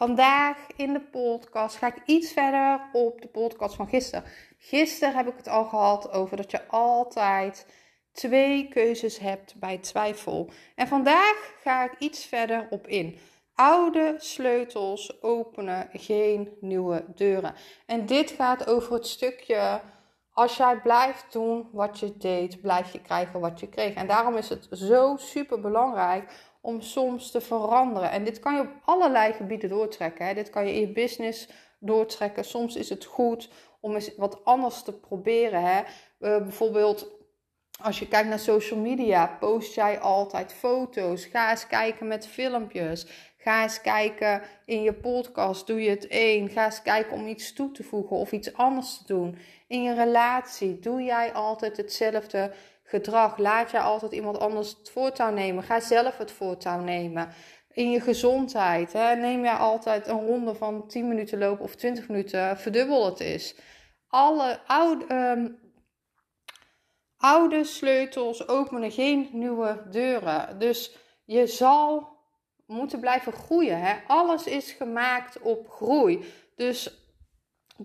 Vandaag in de podcast ga ik iets verder op de podcast van gisteren. Gisteren heb ik het al gehad over dat je altijd twee keuzes hebt bij twijfel. En vandaag ga ik iets verder op in. Oude sleutels openen geen nieuwe deuren. En dit gaat over het stukje. Als jij blijft doen wat je deed, blijf je krijgen wat je kreeg. En daarom is het zo super belangrijk om soms te veranderen. En dit kan je op allerlei gebieden doortrekken. Hè. Dit kan je in je business doortrekken. Soms is het goed om eens wat anders te proberen. Hè. Uh, bijvoorbeeld als je kijkt naar social media, post jij altijd foto's. Ga eens kijken met filmpjes. Ga eens kijken in je podcast. Doe je het één. Ga eens kijken om iets toe te voegen of iets anders te doen. In je relatie doe jij altijd hetzelfde gedrag. Laat jij altijd iemand anders het voortouw nemen. Ga zelf het voortouw nemen. In je gezondheid. Hè, neem jij altijd een ronde van 10 minuten lopen of 20 minuten. Verdubbel het is. Alle oude, um, oude sleutels openen geen nieuwe deuren. Dus je zal moeten blijven groeien. Hè? Alles is gemaakt op groei. Dus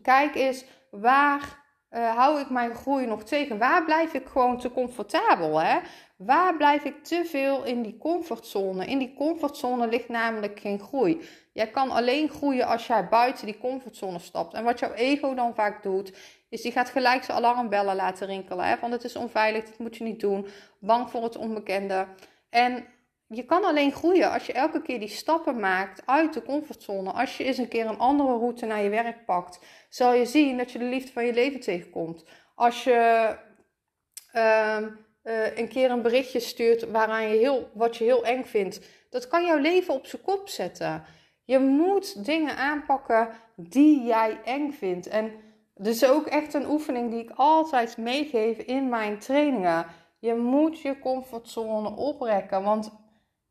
kijk eens waar uh, hou ik mijn groei nog tegen? Waar blijf ik gewoon te comfortabel? Hè? Waar blijf ik te veel in die comfortzone? In die comfortzone ligt namelijk geen groei. Jij kan alleen groeien als jij buiten die comfortzone stapt. En wat jouw ego dan vaak doet, is die gaat gelijk zijn alarmbellen laten rinkelen. Hè? Want het is onveilig, dat moet je niet doen. Bang voor het onbekende. En je kan alleen groeien als je elke keer die stappen maakt uit de comfortzone. Als je eens een keer een andere route naar je werk pakt, zal je zien dat je de liefde van je leven tegenkomt. Als je uh, uh, een keer een berichtje stuurt waaraan je heel, wat je heel eng vindt, dat kan jouw leven op zijn kop zetten. Je moet dingen aanpakken die jij eng vindt. En dus ook echt een oefening die ik altijd meegeef in mijn trainingen. Je moet je comfortzone oprekken. Want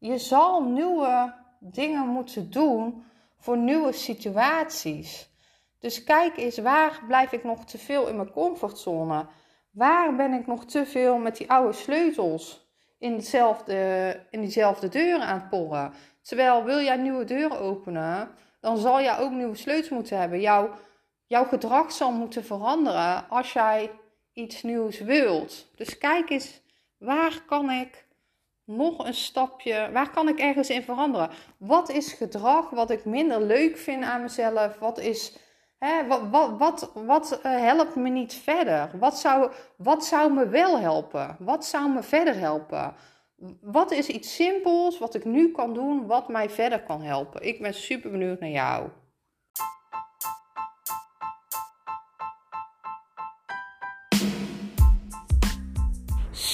je zal nieuwe dingen moeten doen voor nieuwe situaties. Dus kijk eens, waar blijf ik nog te veel in mijn comfortzone? Waar ben ik nog te veel met die oude sleutels in, hetzelfde, in diezelfde deuren aan het porren? Terwijl wil jij nieuwe deuren openen, dan zal jij ook nieuwe sleutels moeten hebben. Jouw, jouw gedrag zal moeten veranderen als jij iets nieuws wilt. Dus kijk eens, waar kan ik nog een stapje, waar kan ik ergens in veranderen? Wat is gedrag wat ik minder leuk vind aan mezelf? Wat is, hè, wat, wat, wat, wat uh, helpt me niet verder? Wat zou, wat zou me wel helpen? Wat zou me verder helpen? Wat is iets simpels wat ik nu kan doen wat mij verder kan helpen? Ik ben super benieuwd naar jou.